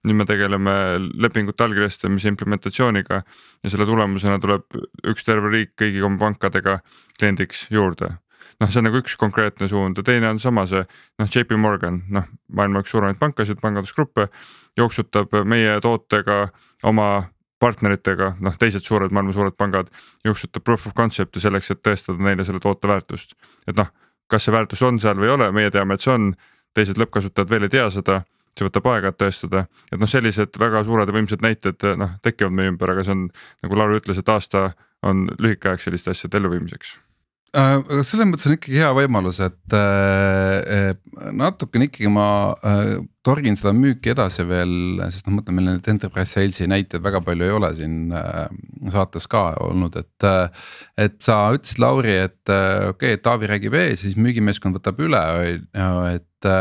nüüd me tegeleme lepingute allkirjastamise implementatsiooniga. Ja selle tulemusena tuleb üks terve riik kõigi oma pankadega kliendiks juurde. Noh, see on nagu üks konkreetne suund ja teine on sama see noh, JP Morgan, noh maailma üks suuremaid pankasid, pangandusgruppe jooksutab meie tootega oma partneritega, noh teised suured maailma suured pangad jooksutab proof of concept'i selleks, et tõestada neile selle toote väärtust, et noh kas see väärtus on seal või ei ole, meie teame, et see on, teised lõppkasutajad veel ei tea seda, see võtab aega, et tõestada, et noh, sellised väga suured ja võimsad näited noh, tekivad meie ümber, aga see on nagu Lauri ütles, et aasta on lühike aeg selliste asjade elluviimiseks aga selles mõttes on ikkagi hea võimalus, et äh, äh, natukene ikkagi ma torgin seda müüki edasi veel, sest noh, ma mõtlen, meil neid enterprise sales'i näiteid väga palju ei ole siin saates ka olnud, et. et sa ütlesid, Lauri, et okei okay,, Taavi räägib ees, siis müügimeeskond võtab üle, et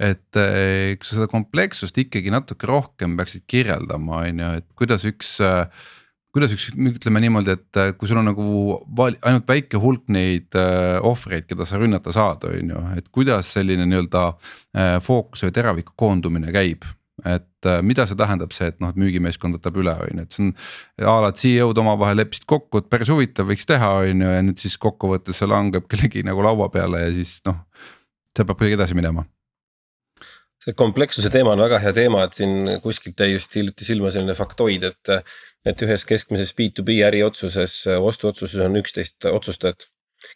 et eks sa seda komplekssust ikkagi natuke rohkem peaksid kirjeldama, on ju, et kuidas üks äh, kuidas üks, ütleme niimoodi, et äh, kui sul on nagu ainult väike hulk neid äh, ohvreid, keda sa rünnata saad, on ju, et kuidas selline nii-öelda äh, fookuse või teraviku koondumine käib et mida see tähendab, see, et noh, et müügimeeskond võtab üle, on ju, et see on a la CEO-d omavahel leppisid kokku, et päris huvitav võiks teha, on ju, ja nüüd siis kokkuvõttes see langeb kellegi nagu laua peale ja siis noh. see peab kuidagi edasi minema see komplekssuse teema on väga hea teema, et siin kuskilt jäi just hiljuti silma selline faktoid, et. et ühes keskmises B2B äriotsuses, ostuotsuses on üksteist otsustajat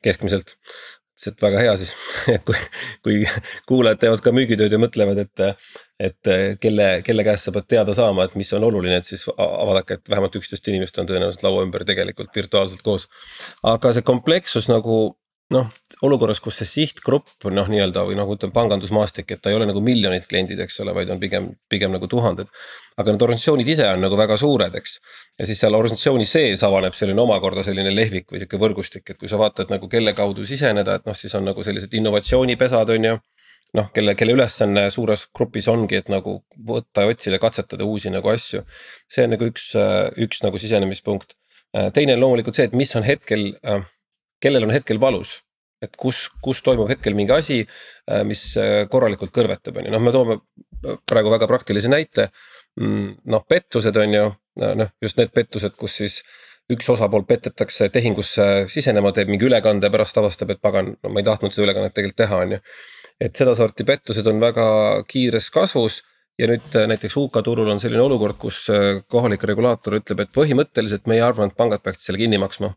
keskmiselt. et väga hea siis, et kui, kui kuulajad teevad ka müügitööd ja mõtlevad, et. et kelle, kelle käest sa pead teada saama, et mis on oluline, et siis vaadake, et vähemalt üksteist inimest on tõenäoliselt laua ümber tegelikult virtuaalselt koos. aga see komplekssus nagu noh, olukorras, kus see sihtgrupp noh, nii-öelda või noh, ütleme pangandusmaastik, et ta ei ole nagu miljonid kliendid, eks ole, vaid on pigem, pigem nagu tuhanded. aga need organisatsioonid ise on nagu väga suured, eks. ja siis seal organisatsiooni sees avaneb selline omakorda selline lehvik või sihuke võrgustik, et kui sa vaatad nagu kelle kaudu siseneda, et noh, siis on nagu sellised innovatsioonipesad, on ju noh, kelle, kelle ülesanne suures grupis ongi, et nagu võtta ja otsida, katsetada uusi nagu asju. see on nagu üks, üks nagu sisenemispunkt. teine on loomulikult see, et mis on hetkel äh, kellel on hetkel valus. et kus, kus toimub hetkel mingi asi, äh, mis äh, korralikult kõrvetab, on ju, noh, me toome praegu väga praktilise näite. Mm, noh, pettused on ju, noh, just need pettused, kus siis üks osapool petetakse tehingusse sisenema, teeb mingi ülekande, pärast avastab, et pagan, no ma ei tahtnud seda ülekannet tegelikult teha, on ju. et sedasorti pettused on väga kiires kasvus ja nüüd äh, näiteks UK turul on selline olukord, kus kohalik regulaator ütleb, et põhimõtteliselt meie arvame, et pangad peaksid selle kinni maksma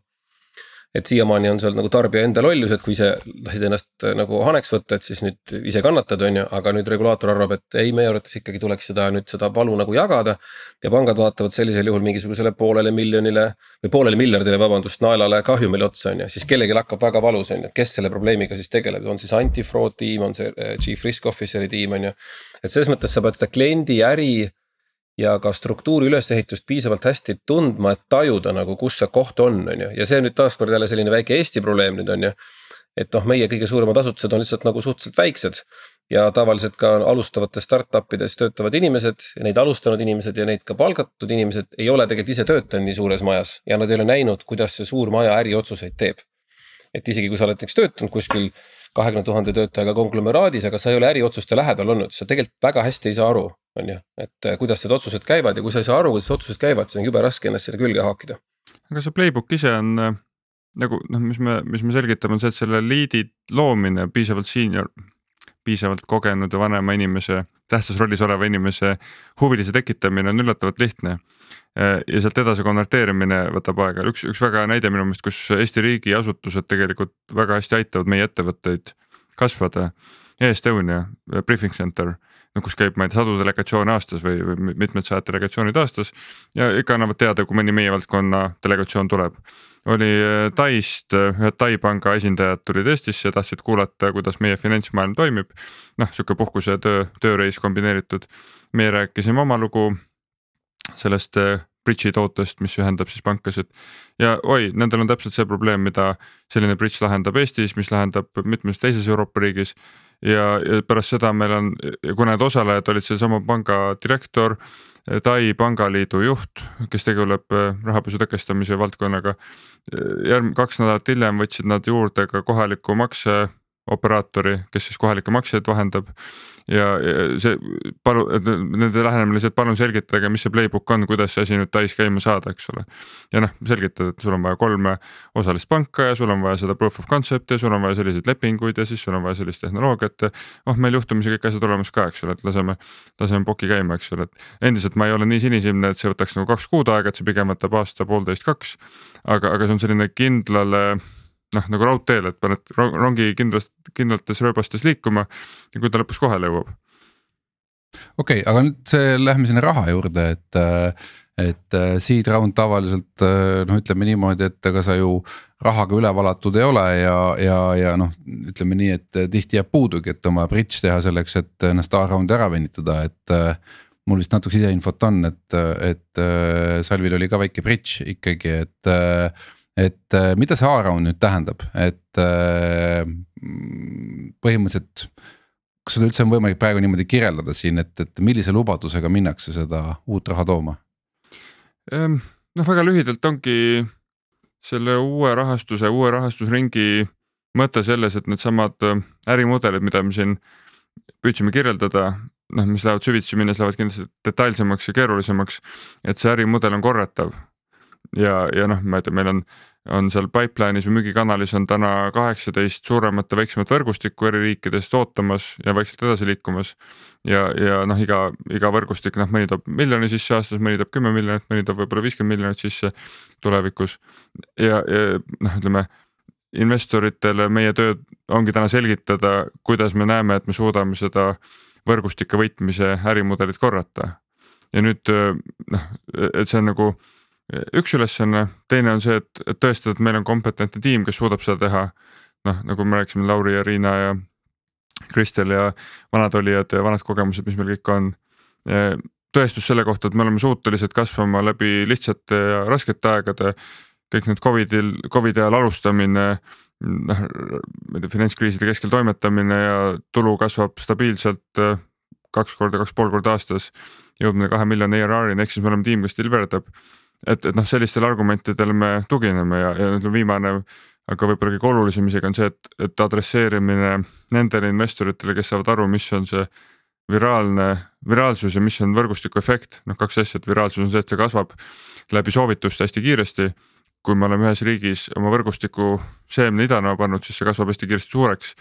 et siiamaani on seal nagu tarbija enda lollus, et kui ise lasid ennast äh, nagu haneks võtta, et siis nüüd ise kannatad, on ju, aga nüüd regulaator arvab, et ei, meie arvates ikkagi tuleks seda nüüd seda valu nagu jagada. ja pangad vaatavad sellisel juhul mingisugusele poolele miljonile või poolele miljardile, vabandust, naelale kahjumile otsa, on ju, siis kellelgi hakkab väga valus, on ju, et kes selle probleemiga siis tegeleb, on siis anti-fraud tiim, on see äh, chief risk officer'i tiim, on ju. et selles mõttes sa pead seda kliendi äri ja ka struktuuri ülesehitust piisavalt hästi tundma, et tajuda nagu, kus see koht on, on ju, ja see nüüd taaskord jälle selline väike Eesti probleem nüüd on ju. et noh, meie kõige suuremad asutused on lihtsalt nagu suhteliselt väiksed. ja tavaliselt ka alustavates startup ides töötavad inimesed neid alustanud inimesed ja neid ka palgatud inimesed ei ole tegelikult ise töötanud nii suures majas ja nad ei ole näinud, kuidas see suur maja äriotsuseid teeb. et isegi kui sa oled näiteks töötanud kuskil kahekümne tuhande töötajaga konglomeraadis, aga sa ei ole äriotsuste lähedal olnud, sa tegelikult väga hästi ei saa aru, on ju, et äh, kuidas need otsused käivad ja kui sa ei saa aru, kuidas otsused käivad, siis on jube raske ennast sinna külge haakida. aga see playbook ise on äh, nagu noh, mis me, mis me selgitame, on see, et selle liidi loomine piisavalt senior, piisavalt kogenud ja vanema inimese, tähtsas rollis oleva inimese huvilise tekitamine on üllatavalt lihtne Äh, ja sealt edasi konverteerimine võtab aega, üks, üks väga hea näide minu meelest, kus Eesti riigiasutused tegelikult väga hästi aitavad meie ettevõtteid kasvada. E-Estonia äh, briefing center, no kus käib, ma ei tea, sadu delegatsioone aastas või, või mitmed sajad delegatsioonid aastas. ja ikka annavad teada, kui mõni meie valdkonna delegatsioon tuleb. oli äh, Taist, ühed Tai panga esindajad tulid Eestisse, tahtsid kuulata, kuidas meie finantsmaailm toimib. noh, sihuke puhkuse ja töö, tööreis kombineeritud. meie rääkisime oma lugu sellest äh, bridge'i tootest, mis ühendab siis pankasid. ja oi, nendel on täpselt see probleem, mida selline bridge lahendab Eestis, mis lahendab mitmes teises Euroopa riigis. Ja, ja pärast seda meil on, kuna need osalejad olid sellesama panga direktor, Tai pangaliidu juht, kes tegeleb äh, rahapesu tõkestamise valdkonnaga. järg-, kaks nädalat hiljem võtsid nad juurde ka kohaliku makseoperaatori, kes siis kohalikke makseid vahendab ja, ja see palu, nende lähenemine et palun selgitage, mis see playbook on, kuidas see asi nüüd Tais käima saada, eks ole. ja noh, selgitad, et sul on vaja kolme osalist panka ja sul on vaja seda proof of concept'i ja sul on vaja selliseid lepinguid ja siis sul on vaja sellist tehnoloogiat. oh, meil juhtumisi kõik asjad olemas ka, eks ole, et laseme, laseme poki käima, eks ole, et endiselt ma ei ole nii sinisilmne, et see võtaks nagu kaks kuud aega, et see pigem võtab aasta, poolteist, kaks. aga, aga see on selline kindlale noh, nagu raudteel, et paned rongi kindlast, kindlates rööbastes liikuma ja kui ta lõpus kohale jõuab. okei okay,, aga nüüd see, lähme sinna raha juurde, et, et äh, seed round tavaliselt äh, noh, ütleme niimoodi, et ega sa ju rahaga üle valatud ei ole ja, ja, ja noh, ütleme nii, et tihti jääb puudugi, et oma bridge teha selleks, et ennast A-raundi ära venitada, et äh, mul vist natuke siseinfot on, et, et Salvil oli ka väike bridge ikkagi, et et äh, mida see A-round nüüd tähendab, et äh, põhimõtteliselt. kas seda üldse on võimalik praegu niimoodi kirjeldada siin, et, et millise lubadusega minnakse seda uut raha tooma? Ehm, noh, väga lühidalt ongi selle uue rahastuse, uue rahastusringi mõte selles, et needsamad äh, ärimudelid, mida me siin püüdsime kirjeldada, noh, mis lähevad süvitsi minnes, lähevad kindlasti detailsemaks ja keerulisemaks. et see ärimudel on korratav ja, ja noh, ma ei tea, meil on on seal pipeline'is või müügikanalis on täna kaheksateist suuremat ja väiksemat võrgustikku eri riikidest ootamas ja vaikselt edasi liikumas. ja, ja noh, iga, iga võrgustik, noh mõni toob miljoni sisse aastas, mõni toob kümme miljonit, mõni toob võib-olla viiskümmend miljonit sisse tulevikus. ja, ja noh, ütleme investoritele meie töö ongi täna selgitada, kuidas me näeme, et me suudame seda võrgustike võitmise ärimudelit korrata. ja nüüd noh, et see on nagu üks ülesanne, teine on see, et, et tõestada, et meil on kompetentne tiim, kes suudab seda teha. noh, nagu me rääkisime, Lauri ja Riina ja Kristel ja vanad olijad ja vanad kogemused, mis meil kõik on. tõestus selle kohta, et me oleme suutelised kasvama läbi lihtsate ja raskete aegade. kõik need Covidil, Covidi ajal alustamine, noh, ma ei tea, finantskriiside keskel toimetamine ja tulu kasvab stabiilselt äh, kaks korda, kaks pool korda aastas. jõudmine kahe miljoni ERR-ini, ehk siis me oleme tiim, kes deliver dab. Et, et noh, sellistele argumentidele me tugineme ja, ja ütleme viimane aga võib-olla kõige olulisem isegi on see, et, et adresseerimine nendele investoritele, kes saavad aru, mis on see viraalne, viraalsus ja mis on võrgustiku efekt, noh kaks asja, et viraalsus on see, et see kasvab läbi soovituste hästi kiiresti. kui me oleme ühes riigis oma võrgustiku seemne idanema pannud, siis see kasvab hästi kiiresti suureks.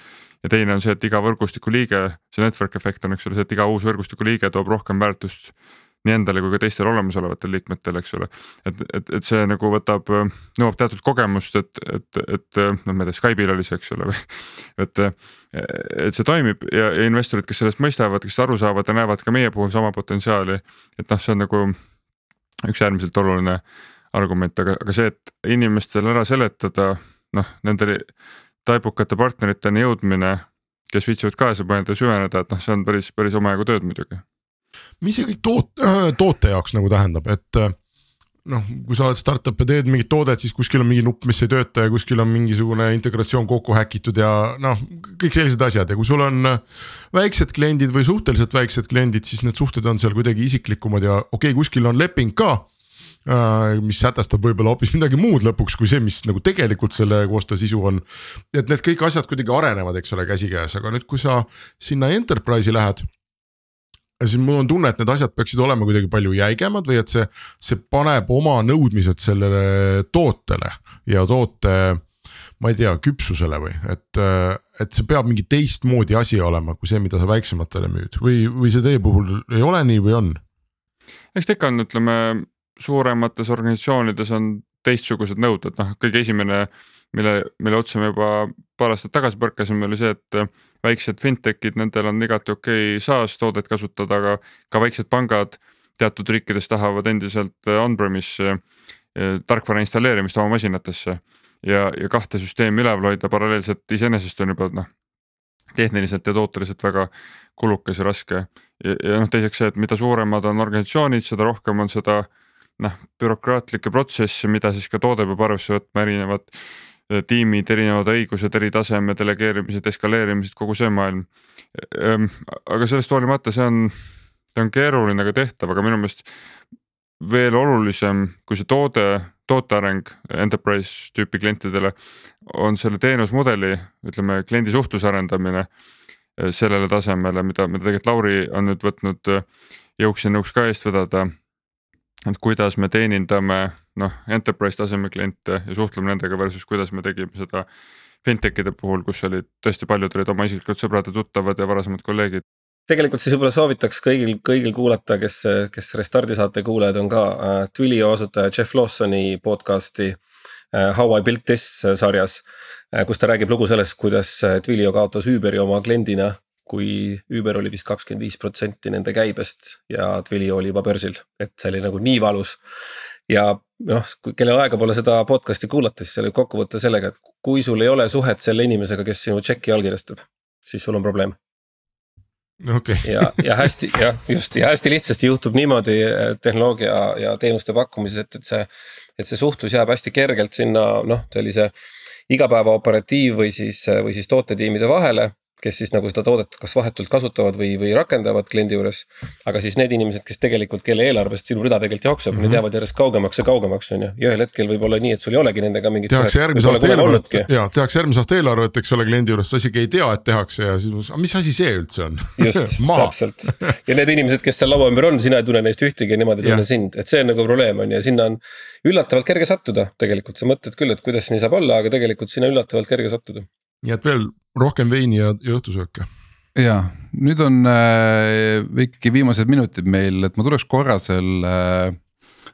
ja teine on see, et iga võrgustiku liige, see network efekt on, eks ole, see, et iga uus võrgustiku liige toob rohkem väärtust nii endale kui ka teistele olemasolevatele liikmetele, eks ole. et, et, et see nagu võtab, nõuab teatud kogemust, et, et, et noh, ma ei tea, Skype'il oli see, eks ole, või et, et see toimib ja, ja investorid, kes sellest mõistavad, kes aru saavad ja näevad ka meie puhul sama potentsiaali. et noh, see on nagu üks äärmiselt oluline argument, aga, aga see, et inimestele ära seletada noh, nende taibukate partneriteni jõudmine, kes viitsivad kaasa mõelda süveneda, et noh, see on päris, päris omajagu tööd muidugi mis see kõik toot- äh,, toote jaoks nagu tähendab, et äh, noh, kui sa oled startup ja teed mingit toodet, siis kuskil on mingi nupp, mis ei tööta ja kuskil on mingisugune integratsioon kokku häkitud ja noh, kõik sellised asjad ja kui sul on äh, väiksed kliendid või suhteliselt väiksed kliendid, siis need suhted on seal kuidagi isiklikumad ja okei okay,, kuskil on leping ka äh, mis sätestab võib-olla hoopis midagi muud lõpuks kui see, mis nagu tegelikult selle koostöö sisu on. et need kõik asjad kuidagi arenevad, eks ole, käsikäes, aga nüüd, kui sa sinna enterprise'i lähed siis mul on tunne, et need asjad peaksid olema kuidagi palju jäigemad või et see, see paneb oma nõudmised sellele tootele ja toote ma ei tea, küpsusele või et, et see peab mingi teistmoodi asi olema kui see, mida sa väiksematele müüd või, või see teie puhul ei ole nii või on? eks ta ikka on, ütleme suuremates organisatsioonides on teistsugused nõuded, noh kõige esimene, mille, mille otsa me juba paar aastat tagasi põrkasime, oli see, et väiksed fintech'id, nendel on igati okei okay SaaS toodet kasutada, aga ka väiksed pangad teatud riikides tahavad endiselt äh, on-premise äh, tarkvara installeerimist oma masinatesse. ja, ja kahte süsteemi üleval hoida paralleelselt iseenesest on juba noh, tehniliselt ja tooteliselt väga kulukas ja raske. ja, ja noh, teiseks see, et mida suuremad on organisatsioonid, seda rohkem on seda noh, bürokraatlikke protsesse, mida siis ka toode peab arvesse võtma, erinevad Äh, tiimid, erinevad õigused, eri taseme delegeerimised, eskaleerimised, kogu see maailm. Ehm, aga sellest hoolimata see on, see on keeruline, aga tehtav, aga minu meelest veel olulisem kui see toode, tooteareng enterprise tüüpi klientidele on selle teenusmudeli, ütleme kliendi suhtluse arendamine äh, sellele tasemele, mida, mida tegelikult Lauri on nüüd võtnud äh, jõuks ja nõuks ka eest vedada et kuidas me teenindame noh, enterprise taseme kliente ja suhtleme nendega versus kuidas me tegime seda fintech'ide puhul, kus olid tõesti paljud olid oma isiklikud sõbrad ja tuttavad ja varasemad kolleegid. tegelikult siis võib-olla soovitaks kõigil, kõigil kuulata, kes, kes Restardi saate kuulajad on ka äh, Twilio asutaja Jeff Lawsoni podcast'i äh, How I built this sarjas äh,. kus ta räägib lugu sellest, kuidas äh, Twilio kaotas Uberi oma kliendina kui Uber oli vist kakskümmend viis protsenti nende käibest ja Twilio oli juba börsil, et see oli nagu nii valus. ja noh, kellel aega pole seda podcast'i kuulata, siis see oli kokkuvõte sellega, et kui sul ei ole suhet selle inimesega, kes sinu tšeki allkirjastab, siis sul on probleem. Okay. ja, ja hästi jah, just ja hästi lihtsasti juhtub niimoodi tehnoloogia ja teenuste pakkumises, et, et see, et see suhtlus jääb hästi kergelt sinna noh, sellise igapäeva operatiiv või siis, või siis tootetiimide vahele kes siis nagu seda toodet kas vahetult kasutavad või, või rakendavad kliendi juures. aga siis need inimesed, kes tegelikult, kelle eelarvest sinu rida tegelikult jookseb mm, -hmm. need mhm. jäävad järjest kaugemaks ja kaugemaks, on ju. ja ühel hetkel võib olla nii, et sul ei olegi nendega mingit. tehakse järgmise aasta eelarvet ja tehakse järgmise aasta eelarvet, eks ole, kliendi juures, sa isegi ei tea, et tehakse ja siis, mis asi see üldse on? just täpselt ja need inimesed, kes seal laua ümber on, sina ei tunne neist ühtegi ja nemad ei tunne sind, et see on nagu probleem on ju ja sinna on üllatavalt kerge sattuda tegelikult, sa mõtled küll, et kuidas nii saab olla, aga tegelikult sinna üllatavalt kerge sattuda nii et veel rohkem veini ja, ja õhtusööke. ja nüüd on äh, ikkagi viimased minutid meil, et ma tuleks korra selle äh,,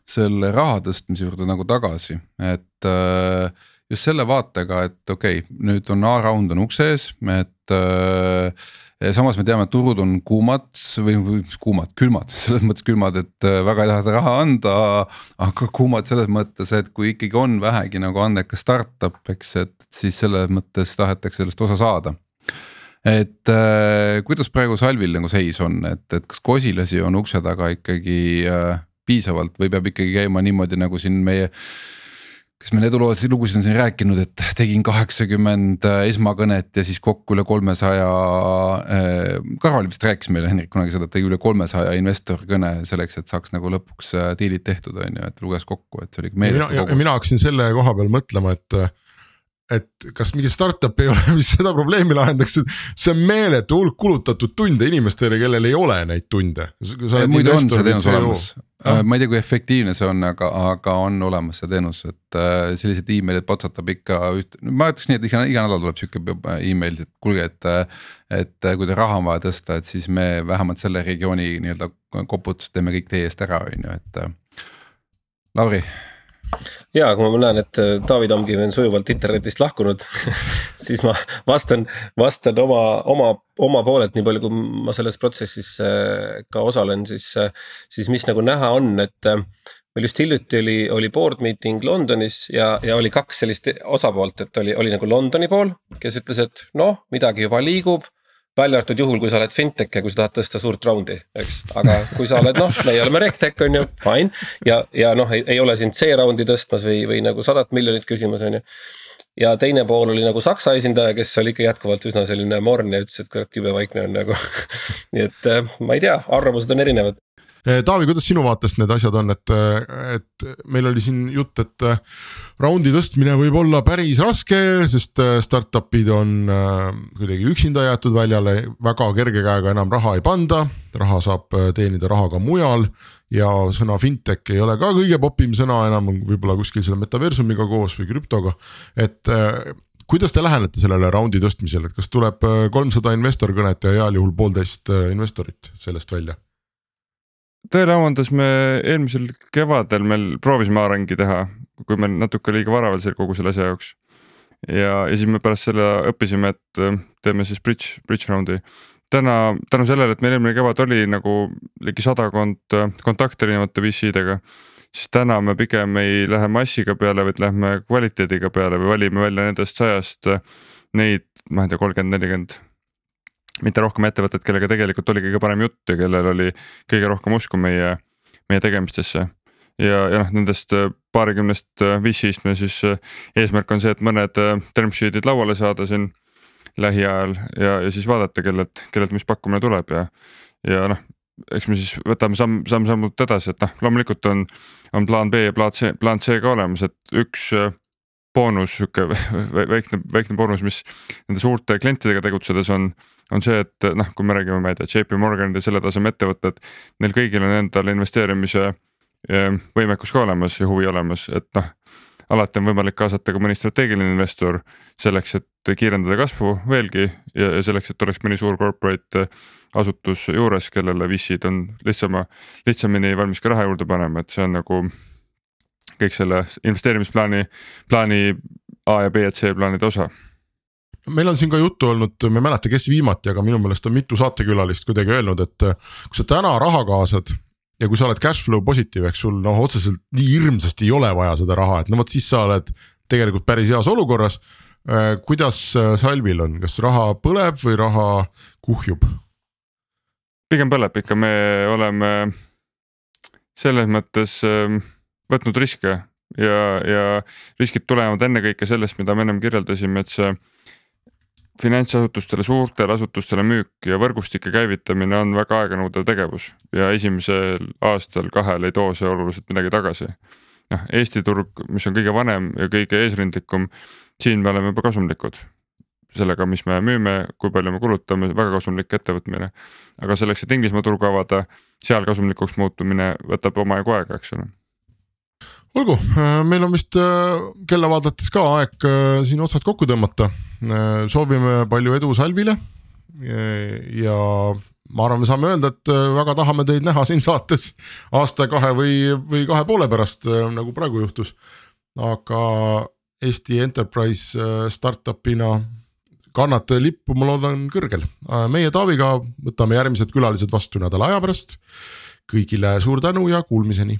selle raha tõstmise juurde nagu tagasi, et äh, just selle vaatega, et okei okay,, nüüd on A-round on ukse ees, et äh, samas me teame, et turud on kuumad või kuumad, külmad, selles mõttes külmad, et äh, väga ei taheta raha anda. aga kuumad selles mõttes, et kui ikkagi on vähegi nagu andekas startup, eks, et siis selles mõttes tahetakse sellest osa saada et äh, kuidas praegu Salvil nagu seis on, et, et kas kosilasi on ukse taga ikkagi äh, piisavalt või peab ikkagi käima niimoodi, nagu siin meie kes meil eduloosid lugusid on siin rääkinud, et tegin kaheksakümmend äh, esmakõnet ja siis kokku üle kolmesaja äh,. Karol vist rääkis meile Henrik kunagi seda, et tegi üle kolmesaja investorkõne selleks, et saaks nagu lõpuks äh, diilid tehtud, on ju, et luges kokku, et see oli. mina, mina hakkasin selle koha peal mõtlema, et et kas mingi startup ei ole, mis seda probleemi lahendaks, et see on meeletu hulk kulutatud tunde inimestele, kellel ei ole neid tunde. muidu on see teenus olemas, äh, ma ei tea, kui efektiivne see on, aga, aga on olemas see teenus, et äh, sellised email'id patsatab ikka üht, ma ütleks nii, et iga, iga nädal tuleb sihuke email, et kuulge, et. et kui teil raha on vaja tõsta, et siis me vähemalt selle regiooni nii-öelda koputust teeme kõik teie eest ära, on ju, et. Lauri ja kui ma näen, et äh, Taavi Tamkivi on sujuvalt internetist lahkunud siis ma vastan, vastan oma, oma, oma poolelt, nii palju, kui ma selles protsessis äh, ka osalen, siis, äh, siis mis nagu näha on, et meil just hiljuti oli, oli board meeting Londonis ja, ja oli kaks sellist osapoolt, et oli, oli nagu Londoni pool, kes ütles, et noh, midagi juba liigub välja arvatud juhul, kui sa oled fintech ja kui sa tahad tõsta suurt round'i, eks, aga kui sa oled noh, meie oleme RegTech on ju, fine. ja, ja noh, ei, ole sind C round'i tõstmas või, või nagu sadat miljonit küsimas, on ju. ja teine pool oli nagu Saksa esindaja, kes oli ikka jätkuvalt üsna selline morn ja ütles, et kurat jube vaikne on nagu nii et äh, ma ei tea, arvamused on erinevad. Eh, Taavi, kuidas sinu vaatest need asjad on, et, et meil oli siin jutt, et äh, raundi tõstmine võib olla päris raske, sest startup'id on kuidagi üksinda jäetud väljale, väga kerge käega enam raha ei panda, raha saab teenida raha ka mujal. ja sõna fintech ei ole ka kõige popim sõna enam, võib-olla kuskil selle metaversumiga koos või krüptoga, et kuidas te lähenete sellele raundi tõstmisele, et kas tuleb kolmsada investorkõnet ja heal juhul poolteist investorit sellest välja? Tõele au andes me eelmisel kevadel meil proovisime Arengi teha, kui meil natuke liiga vara veel kogu selle asja jaoks. ja, ja siis me pärast selle õppisime, et äh, teeme siis bridge, bridge round'i. täna tänu sellele, et meil eelmine kevad oli nagu ligi sadakond äh, kontakti erinevate VC-dega siis täna me pigem ei lähe massiga peale, vaid lähme kvaliteediga peale või valime välja nendest sajast äh, neid, ma ei tea, kolmkümmend, nelikümmend mitte rohkem ettevõtted, kellega tegelikult oli kõige parem jutt ja kellel oli kõige rohkem usku meie, meie tegemistesse. ja, ja noh, nendest äh, paarikümnest äh, VC-st me siis äh, eesmärk on see, et mõned term sheet'id lauale saada siin lähiajal ja, ja siis vaadata, kellelt, kellelt mis pakkumine tuleb ja, ja noh eks me siis võtame samm, samm-sammult edasi, et noh, loomulikult on, on plaan B ja plaan C, plaan C ka olemas, et üks boonus, sihuke väikne, väikne boonus, mis nende suurte klientidega tegutsedes on on see, et noh, kui me räägime, ma ei tea, JP Morganid ja selle taseme ettevõtted, neil kõigil on endal investeerimise ehm, võimekus ka olemas ja huvi olemas, et noh. alati on võimalik kaasata ka mõni strateegiline investor selleks, et kiirendada kasvu veelgi ja selleks, et oleks mõni suur corporate asutus juures, kellele VC-d on lihtsama, lihtsamini valmis ka raha juurde panema, et see on nagu kõik selle investeerimisplaani, plaani A ja B ja C plaanide osa meil on siin ka juttu olnud, ma ei mäleta, kes viimati, aga minu meelest on mitu saatekülalist kuidagi öelnud, et äh, kui sa täna raha kaasad ja kui sa oled cash flow positiiv, eks sul noh, otseselt nii hirmsasti ei ole vaja seda raha, et no vot siis sa oled tegelikult päris heas olukorras. Äh, kuidas äh, Salvil on, kas raha põleb või raha kuhjub? pigem põleb ikka, me oleme selles mõttes ähm, võtnud riske ja, ja riskid tulevad ennekõike sellest, mida me ennem kirjeldasime, et see finantsasutustele, suurtele asutustele müük ja võrgustike käivitamine on väga aeganõudev tegevus ja esimesel aastal kahel ei too see oluliselt midagi tagasi. noh, Eesti turg, mis on kõige vanem ja kõige eesrindlikum, siin me oleme juba kasumlikud sellega, mis me müüme, kui palju me kulutame, väga kasumlik ettevõtmine. aga selleks, et Inglismaa turgu avada, seal kasumlikuks muutumine võtab omajagu aega, eks ole olgu, äh, meil on vist äh, kella vaadates ka aeg äh, siin otsad kokku tõmmata. soovime palju edu Salvile. ja ma arvan, me saame öelda, et väga tahame teid näha siin saates aasta, kahe või, või kahe poole pärast, nagu praegu juhtus. aga Eesti enterprise startup'ina kannate lippu, ma loodan kõrgel. meie Taaviga võtame järgmised külalised vastu nädala aja pärast. kõigile suur tänu ja kuulmiseni